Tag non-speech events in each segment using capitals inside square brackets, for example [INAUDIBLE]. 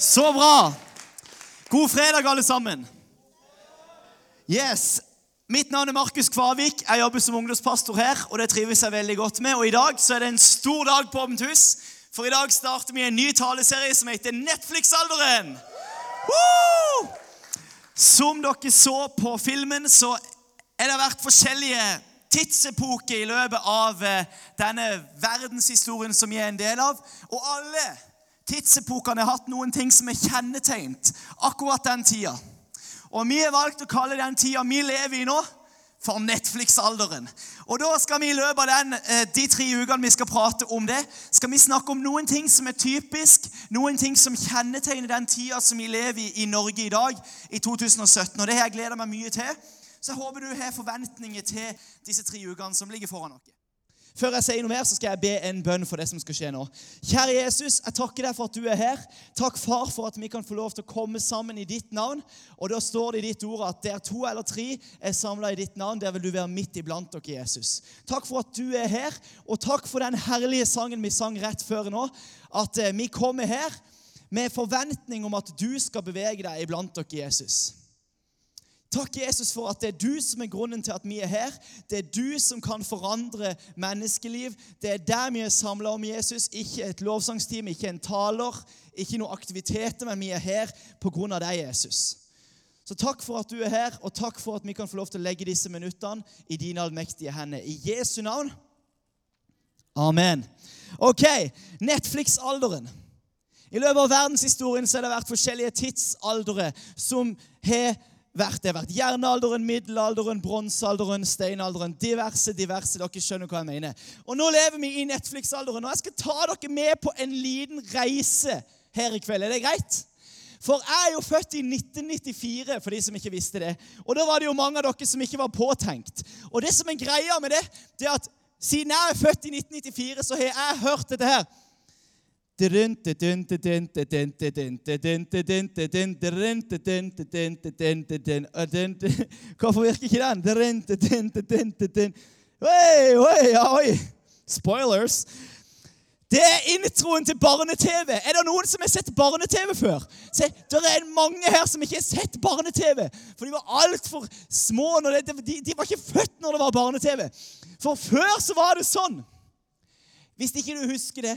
Så bra! God fredag, alle sammen. Yes. Mitt navn er Markus Kvavik. Jeg jobber som ungdomspastor her, og det trives jeg veldig godt med. Og I dag så er det en stor dag på Åpent hus, for i dag starter vi en ny taleserie som heter Netflix-alderen. Som dere så på filmen, så er det vært forskjellige tidsepoker i løpet av eh, denne verdenshistorien som vi er en del av. Og alle tidsepokene har hatt noen ting som er kjennetegnet akkurat den tida. Og vi har valgt å kalle den tida vi lever i nå, for Netflix-alderen. Og da skal vi i løpet av den, eh, de tre ukene vi skal prate om det, skal vi snakke om noen ting som er typisk, noen ting som kjennetegner den tida som vi lever i i Norge i dag, i 2017. Og det har jeg gleda meg mye til. Så jeg håper du har forventninger til disse tre ukene som ligger foran oss. Før jeg sier noe mer, så skal jeg be en bønn for det som skal skje nå. Kjære Jesus, jeg takker deg for at du er her. Takk, far, for at vi kan få lov til å komme sammen i ditt navn. Og da står det i ditt ord at der to eller tre er samla i ditt navn, der vil du være midt iblant dere, Jesus. Takk for at du er her, og takk for den herlige sangen vi sang rett før nå. At eh, vi kommer her med forventning om at du skal bevege deg iblant dere, Jesus. Takk, Jesus, for at det er du som er grunnen til at vi er her. Det er du som kan forandre menneskeliv. Det er der vi er samla om Jesus. Ikke et lovsangsteam, ikke en taler, ikke noen aktiviteter, men vi er her pga. deg, Jesus. Så takk for at du er her, og takk for at vi kan få lov til å legge disse minuttene i dine allmektige hender. I Jesu navn. Amen. Ok, Netflix-alderen. I løpet av verdenshistorien så har det vært forskjellige tidsaldere som har vært det. vært Jernalderen, middelalderen, bronsealderen, steinalderen. Diverse, diverse. Dere skjønner hva jeg mener. Og Nå lever vi i Netflix-alderen, og jeg skal ta dere med på en liten reise her i kveld. Er det greit? For jeg er jo født i 1994, for de som ikke visste det. Og da var det jo mange av dere som ikke var påtenkt. Og det som er greia med det, det er at siden jeg er født i 1994, så har jeg hørt dette her. Hvorfor virker ikke den? Oi, oi, oi. Spoilers. Det er introen til barne-TV. Er det noen som har sett barne-TV før? Se, det er mange her som ikke har sett barne-TV. For de var altfor små. Det, de, de var ikke født når det var barne-TV. For før så var det sånn. Hvis ikke du husker det,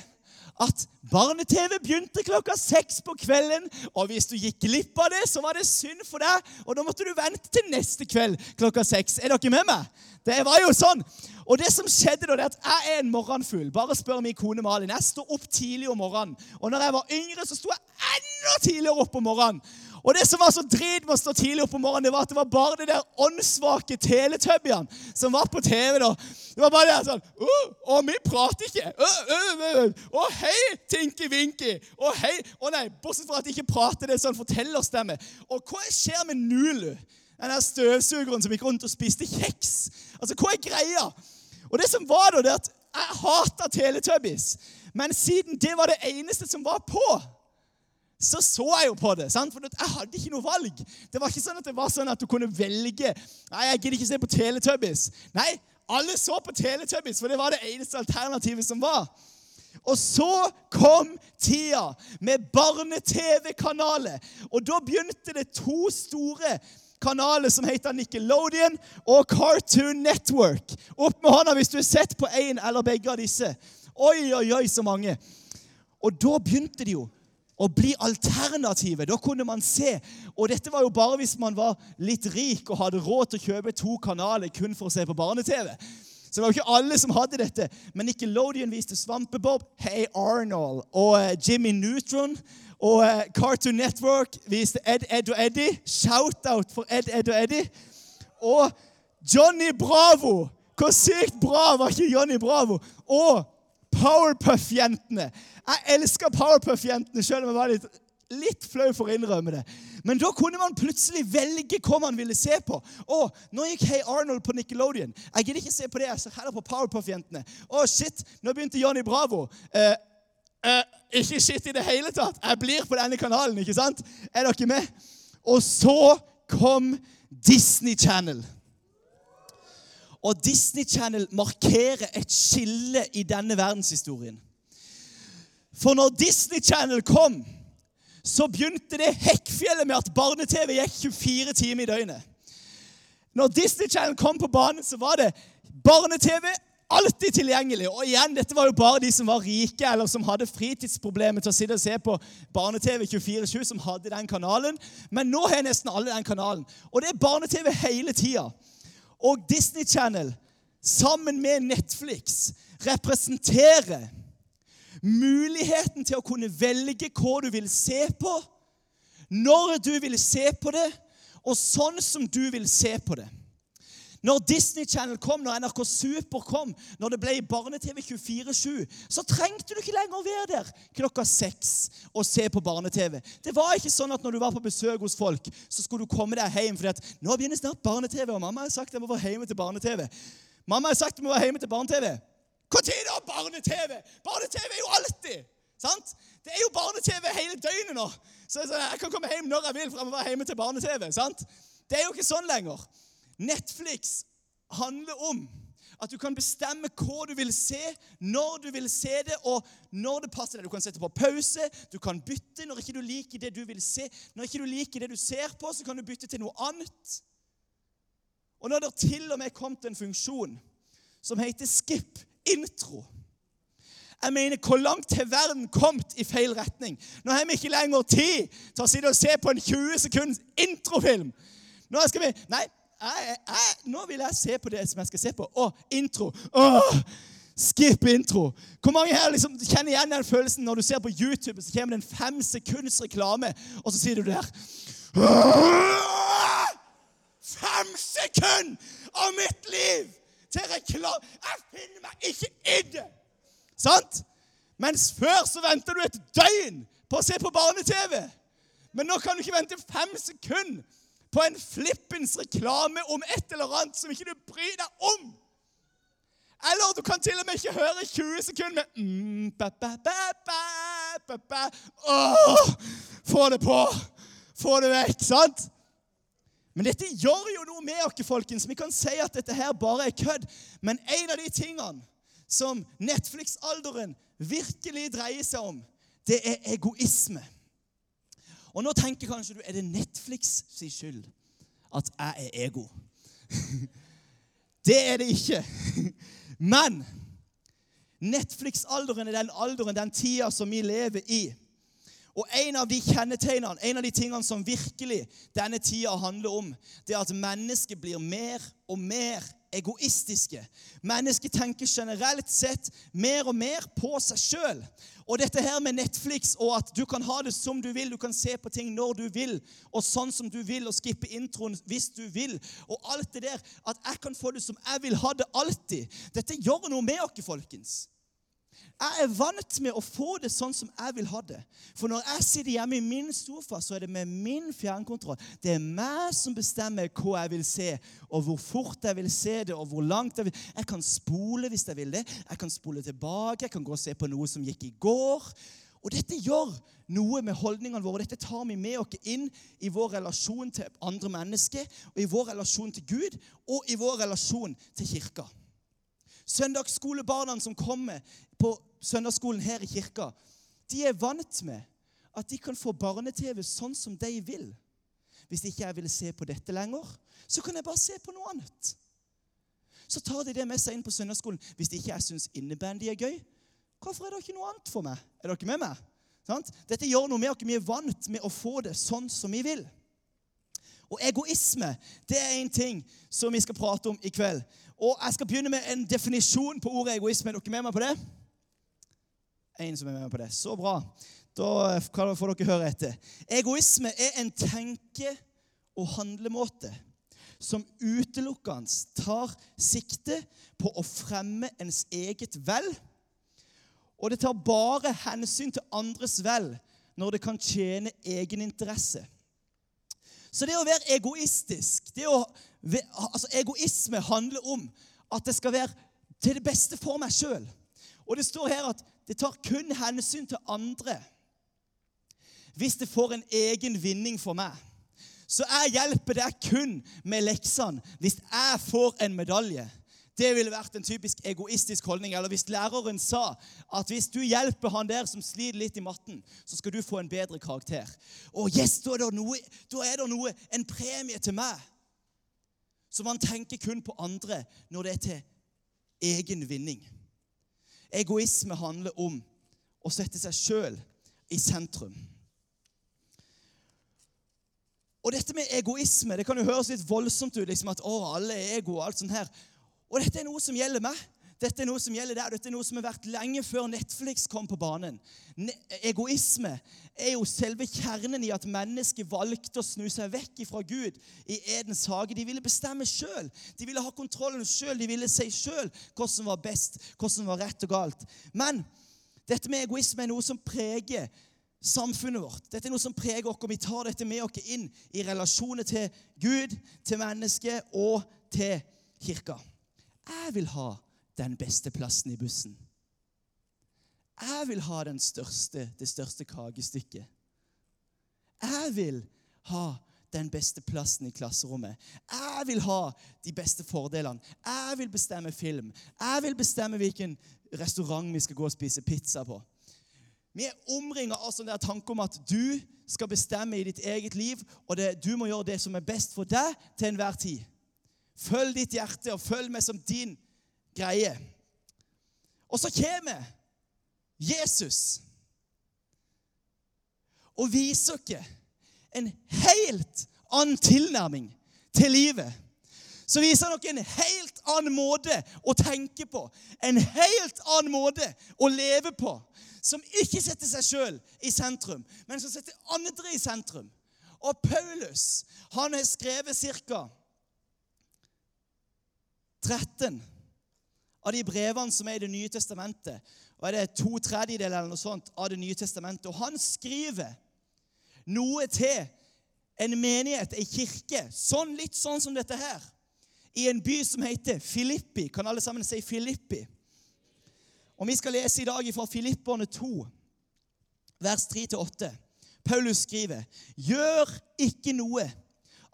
at barne-TV begynte klokka seks på kvelden. Og hvis du gikk glipp av det, så var det synd for deg. Og da måtte du vente til neste kveld klokka seks. Er dere med meg? Det var jo sånn. Og det som skjedde da, det er at jeg er en morgenfugl. Bare spør min kone Malin. Jeg står opp tidlig om morgenen. Og når jeg var yngre, så sto jeg enda tidligere opp om morgenen. Og det som var så drit med å stå tidlig opp om morgenen, det var at det var bare de der åndssvake teletubbyene som var på TV. da. Det var bare det sånn uh, Å, vi prater ikke! Å, uh, uh, uh, hei, Tinky Winky! Å, hei! Å nei, Bortsett fra at de ikke prater, det er sånn fortellerstemme. Og hva skjer med Nulu? Den der støvsugeren som gikk rundt og spiste kjeks. Altså, Hva er greia? Og det som var da, det er at jeg hata Teletubbies. Men siden det var det eneste som var på, så så jeg jo på det. Sant? For jeg hadde ikke noe valg. Det var ikke sånn at det var sånn at du kunne velge Nei, jeg gidder ikke se på Teletubbies. Nei, alle så på Teletubbies, for det var det eneste alternativet som var. Og så kom tida med barne-TV-kanaler. Og da begynte det to store kanaler som heter Nickelodeon og Cartoon Network. Opp med hånda hvis du har sett på én eller begge av disse. Oi, oi, oi, så mange. Og da begynte de jo å bli alternativet. Da kunne man se. Og dette var jo bare hvis man var litt rik og hadde råd til å kjøpe to kanaler kun for å se på barne-TV. Så det var jo ikke alle som hadde dette. Men Nickelodeon viste Svampebob, Hey Arnold og uh, Jimmy Neutron. Og uh, Cartoon Network viste Ed, Ed og Eddie. Shout-out for Ed, Ed og Eddie. Og Johnny Bravo. Hvor sykt bra var ikke Johnny Bravo? Og Powerpuff-jentene. Jeg elska Powerpuff-jentene, selv om jeg var litt, litt flau for å innrømme det. Men da kunne man plutselig velge hva man ville se på. Å, nå gikk Hey Arnold på Nickelodeon. Jeg gidder ikke se på det. Jeg ser heller på Powerpuff-jentene. Å, shit, nå begynte Johnny Bravo. Eh, eh, ikke shit i det hele tatt. Jeg blir på denne kanalen, ikke sant? Er dere med? Og så kom Disney Channel. Og Disney Channel markerer et skille i denne verdenshistorien. For når Disney Channel kom, så begynte det hekkfjellet med at barne-TV gikk 24 timer i døgnet. Når Disney Channel kom på banen, så var det barne-TV alltid tilgjengelig. Og igjen, dette var jo bare de som var rike eller som hadde fritidsproblemer til å sitte og se på barne-TV 24-7, som hadde den kanalen. Men nå har nesten alle den kanalen. Og det er barne-TV hele tida. Og Disney Channel, sammen med Netflix, representerer muligheten til å kunne velge hva du vil se på, når du vil se på det, og sånn som du vil se på det. Når Disney Channel kom, når NRK Super kom, når det ble barne-TV 24-7, så trengte du ikke lenger å være der klokka seks og se på barne-TV. Det var ikke sånn at når du var på besøk hos folk, så skulle du komme deg hjem at nå begynner snart barne-TV, og mamma har sagt jeg må være hjemme til barne-TV. Mamma har sagt jeg må være hjemme til barne-TV. Når da barne-TV? Barne-TV er jo alltid! Sant? Det er jo barne-TV hele døgnet nå. Så jeg kan komme hjem når jeg vil, for jeg må være hjemme til barne-TV. sant? Det er jo ikke sånn lenger. Netflix handler om at du kan bestemme hva du vil se, når du vil se det, og når det passer deg. Du kan sette på pause, du kan bytte når ikke du liker det du vil se. Når ikke du liker det du ser på, så kan du bytte til noe annet. Og nå har det til og med kommet en funksjon som heter skip intro. Jeg mener, Hvor langt har verden kommet i feil retning? Nå har vi ikke lenger tid til å sitte og se på en 20 sekunds introfilm. Nå skal vi, nei, jeg, jeg, nå vil jeg se på det som jeg skal se på. Å, intro. Åh, skip intro. Hvor mange her liksom kjenner igjen den følelsen når du ser på YouTube, så kommer det en fem sekunds reklame, og så sier du det her Fem sekunder av mitt liv til reklame! Jeg finner meg ikke i det! Sant? Mens før så venta du et døgn på å se på barne-TV. Men nå kan du ikke vente fem sekunder på en flippens reklame om et eller annet som ikke du bryr deg om. Eller du kan til og med ikke høre 20 sekunder med mm, ba, ba, ba, ba, Åh, Få det på! Få det vekk, sant? Men dette gjør jo noe med oss, folkens. Vi kan si at dette her bare er kødd. Men en av de tingene som Netflix-alderen virkelig dreier seg om, det er egoisme. Og nå tenker kanskje du er det Netflix sin skyld at jeg er ego. [LAUGHS] det er det ikke. [LAUGHS] Men Netflix-alderen er den alderen, den tida som vi lever i. Og En av de kjennetegnene, en av de tingene som virkelig denne tida handler om, det er at mennesket blir mer og mer egoistiske. Mennesket tenker generelt sett mer og mer på seg sjøl. Og dette her med Netflix og at du kan ha det som du vil, du kan se på ting når du vil, og sånn som du vil, og skippe introen hvis du vil, og alt det der At jeg kan få det som jeg vil ha det alltid. Dette gjør noe med oss, folkens. Jeg er vant med å få det sånn som jeg vil ha det. For når jeg sitter hjemme i min sofa, så er det med min fjernkontroll. Det er meg som bestemmer hva jeg vil se, og hvor fort jeg vil se det, og hvor langt jeg vil Jeg kan spole hvis jeg vil det. Jeg kan spole tilbake. Jeg kan gå og se på noe som gikk i går. Og dette gjør noe med holdningene våre. Dette tar vi med oss inn i vår relasjon til andre mennesker, og i vår relasjon til Gud, og i vår relasjon til kirka. Søndagsskolebarna som kommer på søndagsskolen her i kirka, de er vant med at de kan få barne-TV sånn som de vil. Hvis ikke jeg vil se på dette lenger, så kan jeg bare se på noe annet. Så tar de det med seg inn på søndagsskolen. Hvis ikke jeg syns innebandy er gøy, hvorfor er det ikke noe annet for meg? Er dere med meg? Dette gjør noe med oss. Vi er vant med å få det sånn som vi vil. Og egoisme det er en ting som vi skal prate om i kveld. Og Jeg skal begynne med en definisjon på ordet egoisme. Er dere med meg på det? En som er med meg på det. Så bra. Da får dere høre etter. Egoisme er en tenke- og handlemåte som utelukkende tar sikte på å fremme ens eget vel. Og det tar bare hensyn til andres vel når det kan tjene egeninteresse. Så det å være egoistisk det å, altså Egoisme handler om at det skal være til det beste for meg sjøl. Og det står her at det tar kun hensyn til andre hvis det får en egen vinning for meg. Så jeg hjelper deg kun med leksene hvis jeg får en medalje. Det ville vært en typisk egoistisk holdning. Eller hvis læreren sa at hvis du hjelper han der som sliter litt i matten, så skal du få en bedre karakter. Og yes, da er det noe, da er det noe en premie til meg. Så man tenker kun på andre når det er til egen vinning. Egoisme handler om å sette seg sjøl i sentrum. Og dette med egoisme det kan jo høres litt voldsomt ut. liksom at å, alle er ego og alt sånt her. Og dette er noe som gjelder meg. Dette er noe som gjelder der, Dette er noe som har vært lenge før Netflix kom på banen. Ne egoisme er jo selve kjernen i at mennesket valgte å snu seg vekk fra Gud i Edens hage. De ville bestemme sjøl. De ville ha kontrollen sjøl. De ville si sjøl hva som var best, hva som var rett og galt. Men dette med egoisme er noe som preger samfunnet vårt. Dette er noe som preger oss, og vi tar dette med oss inn i relasjoner til Gud, til mennesket og til kirka. Jeg vil ha den beste plassen i bussen. Jeg vil ha største, det største kakestykket. Jeg vil ha den beste plassen i klasserommet. Jeg vil ha de beste fordelene. Jeg vil bestemme film. Jeg vil bestemme hvilken restaurant vi skal gå og spise pizza på. Vi er omringa av sånn tanke om at du skal bestemme i ditt eget liv, og det, du må gjøre det som er best for deg til enhver tid. Følg ditt hjerte, og følg meg som din greie. Og så kommer Jesus og viser oss en helt annen tilnærming til livet. Så viser han oss en helt annen måte å tenke på, en helt annen måte å leve på som ikke setter seg sjøl i sentrum, men som setter andre i sentrum. Og Paulus han har skrevet ca. 13 av de brevene som er i Det nye testamentet. Og er det to tredjedeler eller noe sånt av Det nye testamentet. Og han skriver noe til en menighet, ei kirke, sånn litt sånn som dette her, i en by som heter Filippi. Kan alle sammen si Filippi? Og Vi skal lese i dag fra Filipperne 2, vers 3-8. Paulus skriver.: Gjør ikke noe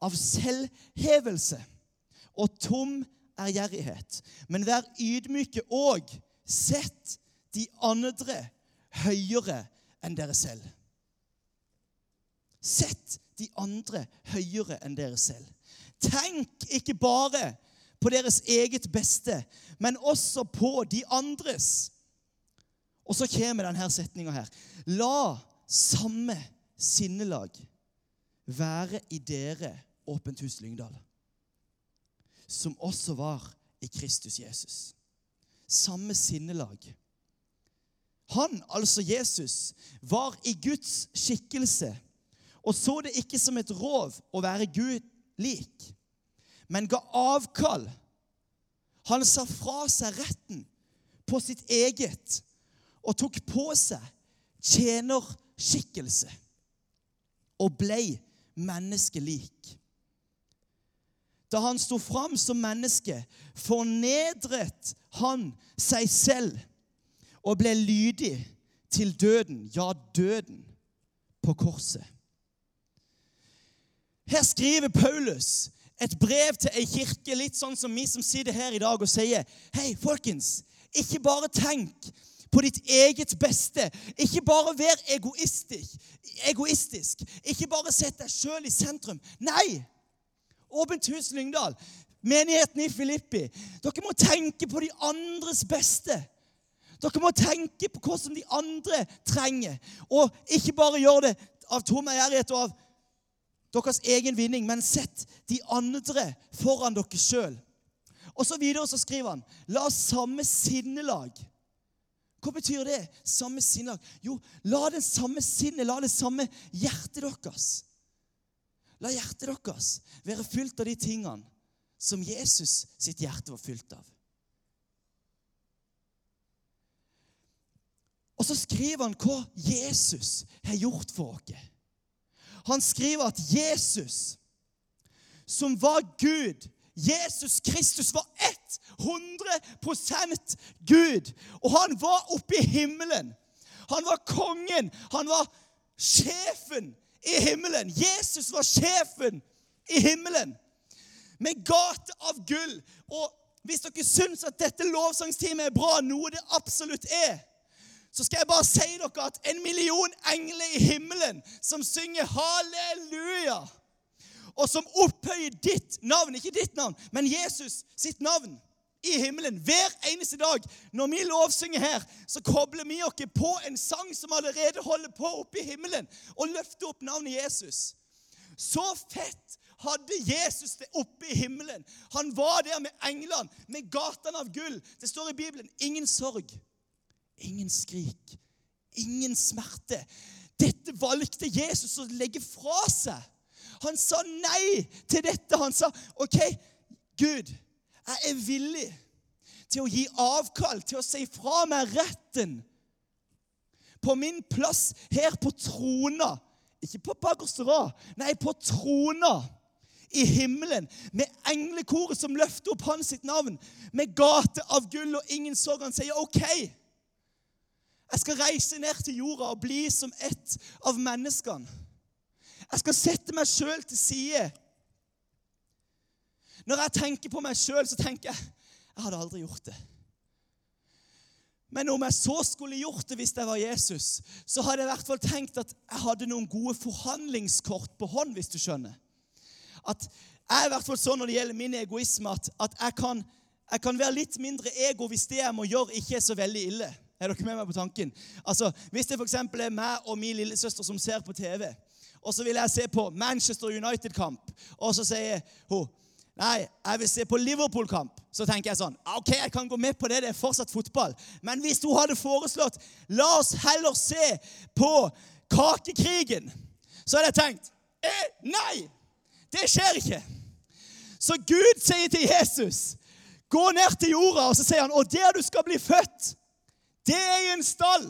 av selvhevelse og tom ærgjerrighet, men vær ydmyke og sett de andre høyere enn dere selv. Sett de andre høyere enn dere selv. Tenk ikke bare på deres eget beste, men også på de andres. Og så kommer denne setninga her. La samme sinnelag være i dere, Åpent hus Lyngdal, som også var i Kristus Jesus. Samme sinnelag. Han, altså Jesus, var i Guds skikkelse og så det ikke som et rov å være Gud lik men ga avkall. Han sa fra seg retten på sitt eget og tok på seg tjenerskikkelse og blei menneskelik. Da han sto fram som menneske, fornedret han seg selv og ble lydig til døden, ja, døden på korset. Her skriver Paulus et brev til ei kirke, litt sånn som vi som sitter her i dag og sier Hei, folkens, ikke bare tenk på ditt eget beste. Ikke bare vær egoistisk. egoistisk. Ikke bare sett deg sjøl i sentrum. Nei! Åpent hus Lyngdal, menigheten i Filippi. Dere må tenke på de andres beste. Dere må tenke på hva som de andre trenger, og ikke bare gjøre det av tom ærlighet og av deres egen vinning, men sett de andre foran dere sjøl. Og så videre så skriver han la samme sinnelag Hva betyr det? Samme sinnelag? Jo, la det samme sinnet, la det samme hjertet deres La hjertet deres være fylt av de tingene som Jesus sitt hjerte var fylt av. Og så skriver han hva Jesus har gjort for oss. Han skriver at Jesus, som var Gud Jesus Kristus var 100% Gud. Og han var oppe i himmelen. Han var kongen. Han var sjefen i himmelen. Jesus var sjefen i himmelen. Med gate av gull og hvis dere syns at dette lovsangsteamet er bra, noe det absolutt er, så skal jeg bare si dere at en million engler i himmelen som synger halleluja, og som opphøyer ditt navn, ikke ditt navn, men Jesus sitt navn i himmelen hver eneste dag. Når vi lovsynger her, så kobler vi oss på en sang som allerede holder på oppe i himmelen, og løfter opp navnet Jesus. Så fett hadde Jesus det oppe i himmelen. Han var der med englene, med gatene av gull. Det står i Bibelen ingen sorg, ingen skrik, ingen smerte. Dette valgte Jesus å legge fra seg. Han sa nei til dette. Han sa, OK, Gud, jeg er villig til å gi avkall, til å si fra meg retten på min plass her på trona. Ikke på bakerste rad, nei, på trona i himmelen. Med englekoret som løfter opp hans sitt navn. Med gate av gull og ingen sorg. Han sier OK. Jeg skal reise ned til jorda og bli som ett av menneskene. Jeg skal sette meg sjøl til side når jeg tenker på meg sjøl, så tenker jeg jeg hadde aldri gjort det. Men om jeg så skulle gjort det hvis jeg var Jesus, så hadde jeg i hvert fall tenkt at jeg hadde noen gode forhandlingskort på hånd, hvis du skjønner. At jeg er i hvert fall sånn når det gjelder min egoisme, at, at jeg, kan, jeg, kan, være litt mindre ego hvis det jeg må gjøre, ikke er så veldig ille. Er dere med meg på tanken? Altså, Hvis det f.eks. er meg og min lillesøster som ser på TV, og så vil jeg se på Manchester United-kamp, og så sier hun Nei, jeg vil se på Liverpool-kamp. Så tenker jeg sånn OK, jeg kan gå med på det. Det er fortsatt fotball. Men hvis hun hadde foreslått la oss heller se på kakekrigen, så hadde jeg tenkt eh, nei! Det skjer ikke. Så Gud sier til Jesus, gå ned til jorda, og så sier han, og der du skal bli født, det er i en stall.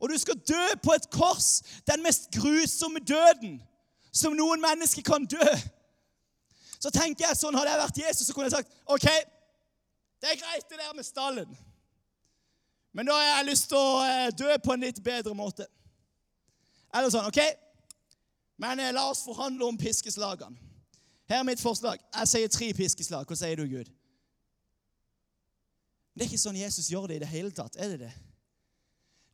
Og du skal dø på et kors, den mest grusomme døden som noen mennesker kan dø. Så tenker jeg sånn Hadde jeg vært Jesus, så kunne jeg sagt OK, det er greit, det der med stallen. Men da har jeg lyst til å eh, dø på en litt bedre måte. Eller sånn OK, men eh, la oss forhandle om piskeslagene. Her er mitt forslag. Jeg sier tre piskeslag. Hva sier du, Gud? Det er ikke sånn Jesus gjør det i det hele tatt. Er det det?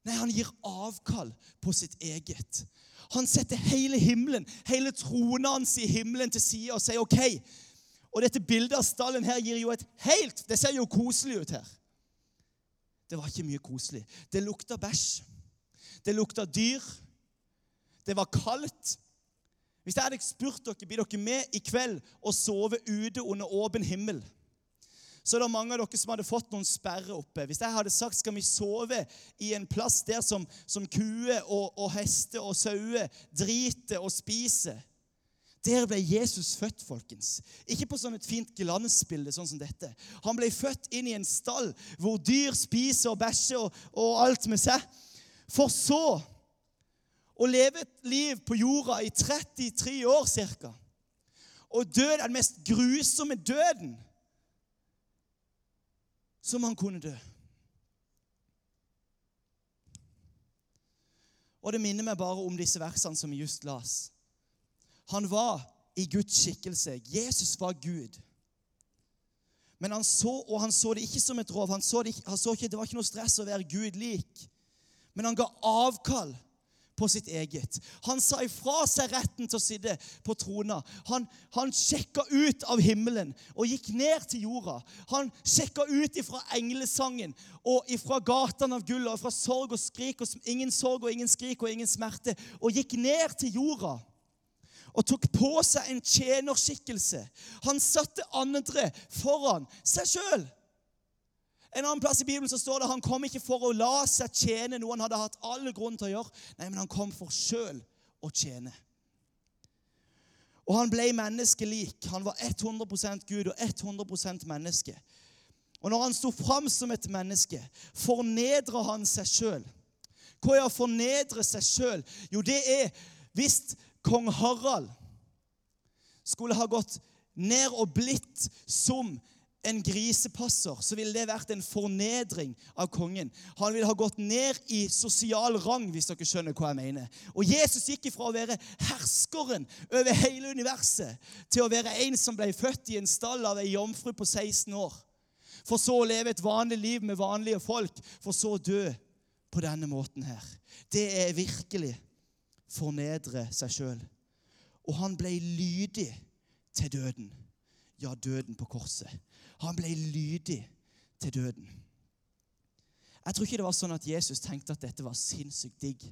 Nei, han gir avkall på sitt eget. Han setter hele himmelen, hele tronen hans i himmelen til side og sier OK. Og dette bildet av stallen her gir jo et helt Det ser jo koselig ut her. Det var ikke mye koselig. Det lukta bæsj. Det lukta dyr. Det var kaldt. Hvis jeg hadde spurt dere blir dere med i kveld og sove ute under åpen himmel, så er det mange av dere som hadde fått noen sperrer oppe. Hvis jeg hadde sagt skal vi sove i en plass der som, som kuer og, og hester og sauer driter og spiser Der ble Jesus født, folkens. Ikke på sånn et fint glansbilde sånn som dette. Han ble født inn i en stall hvor dyr spiser og bæsjer og, og alt med seg. For så å leve et liv på jorda i 33 år ca. Og dø den mest grusomme døden som han kunne dø. Og det minner meg bare om disse versene som vi just las. Han var i Guds skikkelse. Jesus var Gud. Men han så, og han så det ikke som et rov. Han så det, han så ikke, det var ikke noe stress å være Gud lik. Men han ga avkall på sitt eget. Han sa ifra seg retten til å sitte på trona. Han, han sjekka ut av himmelen og gikk ned til jorda. Han sjekka ut ifra englesangen og ifra gatene av gull og fra sorg og skrik og ingen sorg og ingen skrik og ingen smerte, og gikk ned til jorda og tok på seg en tjenerskikkelse. Han satte andre foran seg sjøl. En annen plass i Bibelen så står det han kom ikke for å la seg tjene noe han hadde hatt alle grunn til å gjøre. Nei, men han kom for sjøl å tjene. Og han ble menneskelik. Han var 100% Gud og 100% menneske. Og når han sto fram som et menneske, fornedra han seg sjøl. Hva er å fornedre seg sjøl? Jo, det er hvis kong Harald skulle ha gått ned og blitt som en grisepasser, så ville det vært en fornedring av kongen. Han ville ha gått ned i sosial rang, hvis dere skjønner hva jeg mener. Og Jesus gikk ifra å være herskeren over hele universet til å være en som ble født i en stall av ei jomfru på 16 år. For så å leve et vanlig liv med vanlige folk, for så å dø på denne måten her. Det er virkelig fornedre seg sjøl. Og han ble lydig til døden. Ja, døden på korset. Han ble lydig til døden. Jeg tror ikke det var sånn at Jesus tenkte at dette var sinnssykt digg.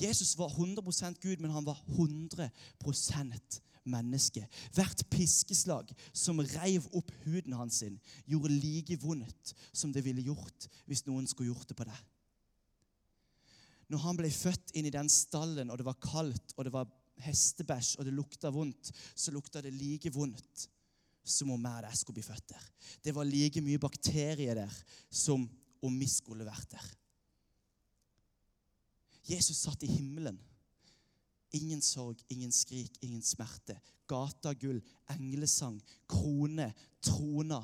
Jesus var 100% Gud, men han var 100% menneske. Hvert piskeslag som reiv opp huden hans, sin, gjorde like vondt som det ville gjort hvis noen skulle gjort det på deg. Når han ble født inn i den stallen, og det var kaldt og det var hestebæsj og det lukta vondt, så lukta det like vondt som om jeg og deg skulle bli født der. Det var like mye bakterier der som om vi skulle vært der. Jesus satt i himmelen. Ingen sorg, ingen skrik, ingen smerte. Gata gull, englesang, krone, trona.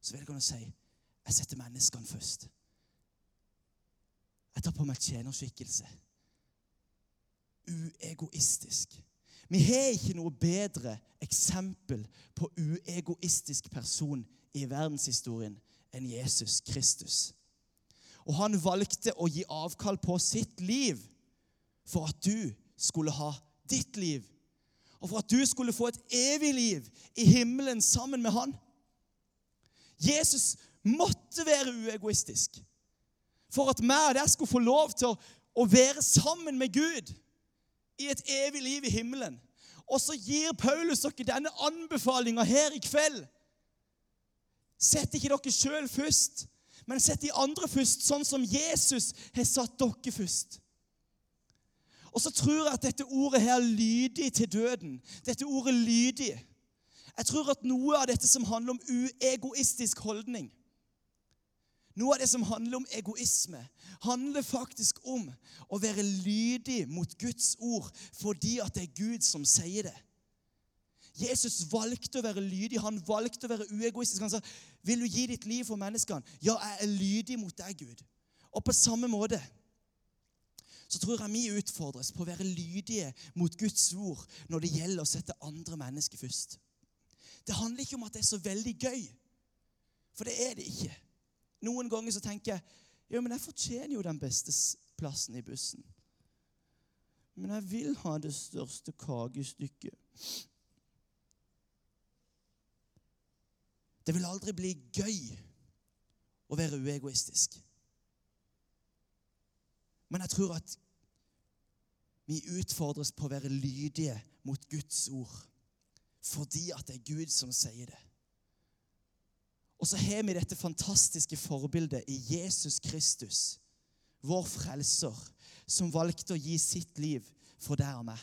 Så vil jeg å si jeg setter menneskene først. Jeg tar på meg tjenerskikkelse. Uegoistisk. Vi har ikke noe bedre eksempel på uegoistisk person i verdenshistorien enn Jesus Kristus. Og han valgte å gi avkall på sitt liv for at du skulle ha ditt liv. Og for at du skulle få et evig liv i himmelen sammen med han. Jesus måtte være uegoistisk for at vi og deg skulle få lov til å, å være sammen med Gud i et evig liv i himmelen. Og så gir Paulus dere denne anbefalinga her i kveld. Sett ikke dere sjøl først, men sett de andre først, sånn som Jesus har satt dere først. Og så tror jeg at dette ordet her lydig til døden, dette ordet lydig Jeg tror at noe av dette som handler om uegoistisk holdning noe av det som handler om egoisme, handler faktisk om å være lydig mot Guds ord fordi at det er Gud som sier det. Jesus valgte å være lydig. Han valgte å være uegoistisk. Han sa, 'Vil du gi ditt liv for menneskene?' 'Ja, jeg er lydig mot deg, Gud.' Og på samme måte så tror jeg vi utfordres på å være lydige mot Guds ord når det gjelder å sette andre mennesker først. Det handler ikke om at det er så veldig gøy, for det er det ikke. Noen ganger så tenker jeg ja, men jeg fortjener jo den beste plassen i bussen. Men jeg vil ha det største kakestykket. Det vil aldri bli gøy å være uegoistisk. Men jeg tror at vi utfordres på å være lydige mot Guds ord fordi at det er Gud som sier det. Og så har vi dette fantastiske forbildet i Jesus Kristus, vår frelser, som valgte å gi sitt liv for deg og meg.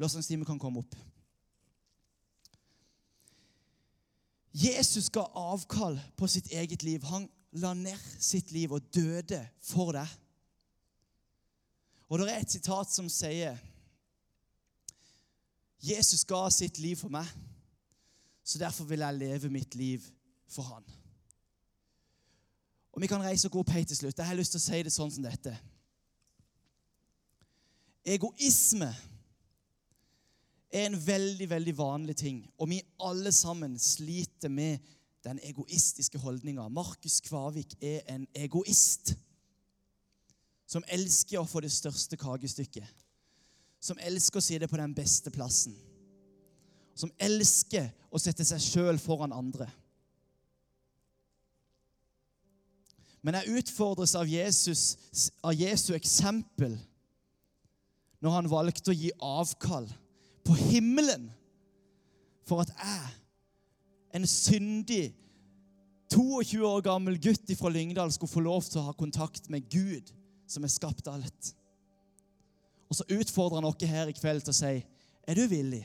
Lovsangstimen kan komme opp. Jesus ga avkall på sitt eget liv. Han la ned sitt liv og døde for deg. Og det er et sitat som sier Jesus ga sitt liv for meg så derfor vil jeg leve mitt liv for han. Og Vi kan reise og gå opp helt til slutt. Jeg har lyst til å si det sånn som dette. Egoisme er en veldig, veldig vanlig ting, og vi alle sammen sliter med den egoistiske holdninga. Markus Kvavik er en egoist som elsker å få det største kakestykket. Som elsker å si det på den beste plassen som elsker å sette seg sjøl foran andre. Men jeg utfordres av, Jesus, av Jesu eksempel når han valgte å gi avkall på himmelen for at jeg, en syndig 22 år gammel gutt fra Lyngdal, skulle få lov til å ha kontakt med Gud, som har skapt alt. Og så utfordrer han oss her i kveld til å si er du villig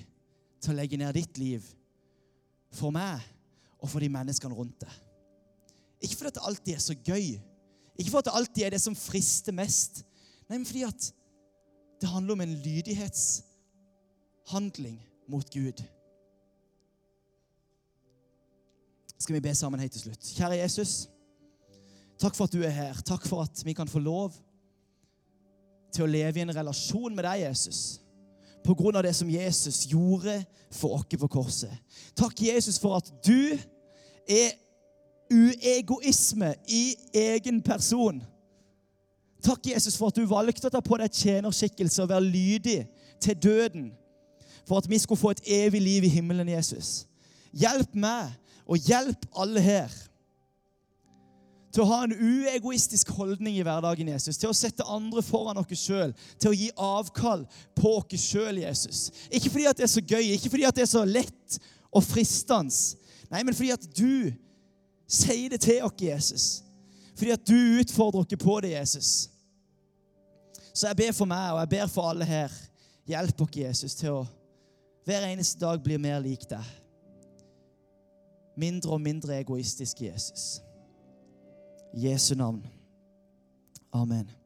til å legge ned ditt liv for meg og for de menneskene rundt deg. Ikke fordi det alltid er så gøy, ikke fordi det alltid er det som frister mest, nei, men fordi at det handler om en lydighetshandling mot Gud. skal vi be sammen helt til slutt. Kjære Jesus, takk for at du er her. Takk for at vi kan få lov til å leve i en relasjon med deg, Jesus. Av det som Jesus gjorde for oss på korset. Takk, Jesus, for at du er uegoisme i egen person. Takk, Jesus, for at du valgte å ta på deg tjenerskikkelse og være lydig til døden. For at vi skulle få et evig liv i himmelen, Jesus. Hjelp meg, og hjelp alle her til å ha en uegoistisk holdning i hverdagen, Jesus. Til å sette andre foran oss sjøl. Til å gi avkall på oss sjøl, Jesus. Ikke fordi at det er så gøy, ikke fordi at det er så lett og fristende. Nei, men fordi at du sier det til oss, Jesus. Fordi at du utfordrer oss på det, Jesus. Så jeg ber for meg, og jeg ber for alle her. Hjelp oss, Jesus, til å hver eneste dag bli mer lik deg. Mindre og mindre egoistisk, Jesus. Jesu navn. Amen.